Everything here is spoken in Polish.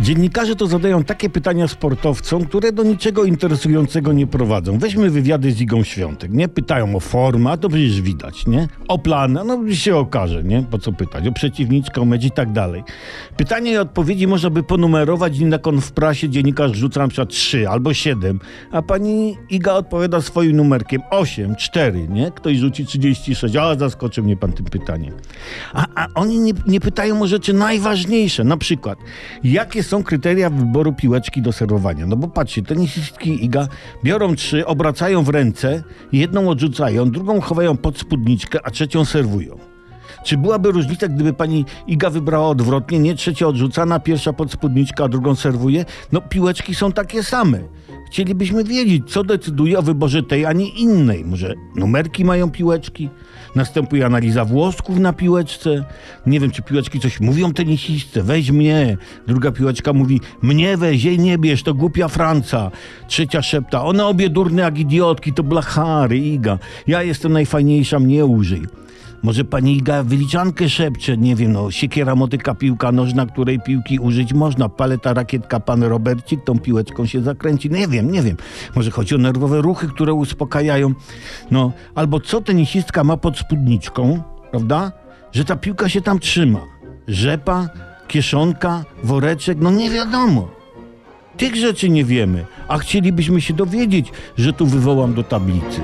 Dziennikarze to zadają takie pytania sportowcom, które do niczego interesującego nie prowadzą. Weźmy wywiady z Igą Świątek, nie? Pytają o formę, a to przecież widać, nie? O plany, no się okaże, nie? Po co pytać? O przeciwniczkę, o mecz i tak dalej. Pytania i odpowiedzi można by ponumerować i jak on w prasie dziennikarz rzuca na przykład 3 albo 7, a pani Iga odpowiada swoim numerkiem 8, 4, nie? Ktoś rzuci 36, a zaskoczył mnie pan tym pytaniem. A, a oni nie, nie pytają o rzeczy najważniejsze, na przykład, jakie są kryteria wyboru piłeczki do serwowania? No bo patrzcie, tenisistki Iga biorą trzy, obracają w ręce, jedną odrzucają, drugą chowają pod spódniczkę, a trzecią serwują. Czy byłaby różnica, gdyby pani Iga wybrała odwrotnie, nie trzecia odrzucana, pierwsza pod spódniczkę, a drugą serwuje? No piłeczki są takie same. Chcielibyśmy wiedzieć, co decyduje o wyborze tej, a nie innej. Może numerki mają piłeczki? Następuje analiza włosków na piłeczce. Nie wiem, czy piłeczki coś mówią tenisistce. Weź mnie. Druga piłeczka mówi, mnie weź, jej nie bierz, to głupia Franca. Trzecia szepta, one obie durne jak idiotki, to blachary, Iga. Ja jestem najfajniejsza, mnie użyj. Może pani Iga wyliczankę szepcze, nie wiem, no, siekiera, motyka, piłka nożna, której piłki użyć można, paleta, rakietka, pan Robercik, tą piłeczką się zakręci, nie wiem, nie wiem. Może chodzi o nerwowe ruchy, które uspokajają. No, albo co tenisistka ma pod spódniczką, prawda? Że ta piłka się tam trzyma. Rzepa, kieszonka, woreczek, no nie wiadomo. Tych rzeczy nie wiemy, a chcielibyśmy się dowiedzieć, że tu wywołam do tablicy.